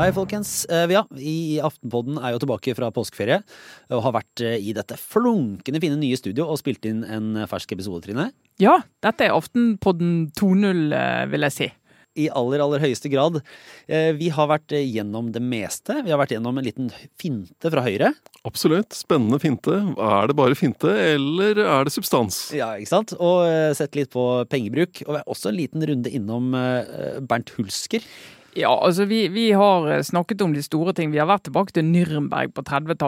Hei, folkens. Eh, Ja, i Aftenpodden er jo tilbake fra påskeferie og har vært eh, i dette flunkende fine nye studio og spilt inn en eh, fersk episode, Trine. Ja, dette er Aftenpodden 2.0, eh, vil jeg si. I aller, aller høyeste grad. Eh, Vi har vært gjennom det meste. Vi har vært gjennom en liten finte fra høyre. Absolutt. Spennende finte. Er det bare finte, eller er det substans? Ja, ikke sant? Og eh, sett litt på pengebruk. Og vi også en liten runde innom eh, Bernt Hulsker. Ja, altså vi, vi har snakket om de store ting. Vi har vært tilbake til Nürnberg på 30-tallet.